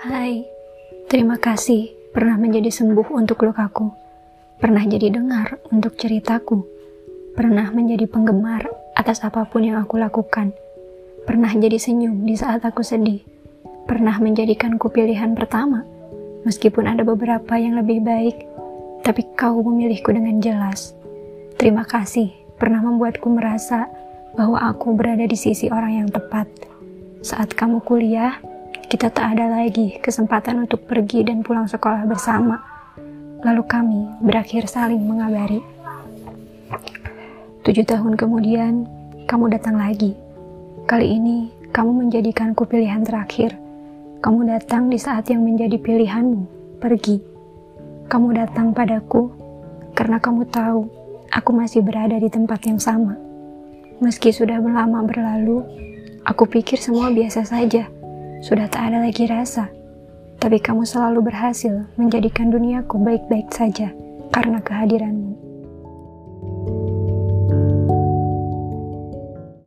Hai, terima kasih pernah menjadi sembuh untuk lukaku, pernah jadi dengar untuk ceritaku, pernah menjadi penggemar atas apa pun yang aku lakukan, pernah jadi senyum di saat aku sedih, pernah menjadikanku pilihan pertama, meskipun ada beberapa yang lebih baik, tapi kau memilihku dengan jelas. Terima kasih pernah membuatku merasa bahwa aku berada di sisi orang yang tepat. Saat kamu kuliah, kita tak ada lagi kesempatan untuk pergi dan pulang sekolah bersama. Lalu kami berakhir saling mengabari. Tujuh tahun kemudian, kamu datang lagi. Kali ini, kamu menjadikanku pilihan terakhir. Kamu datang di saat yang menjadi pilihanmu, pergi. Kamu datang padaku karena kamu tahu aku masih berada di tempat yang sama. Meski sudah lama berlalu, aku pikir semua biasa saja sudah tak ada lagi rasa. Tapi kamu selalu berhasil menjadikan duniaku baik-baik saja karena kehadiranmu.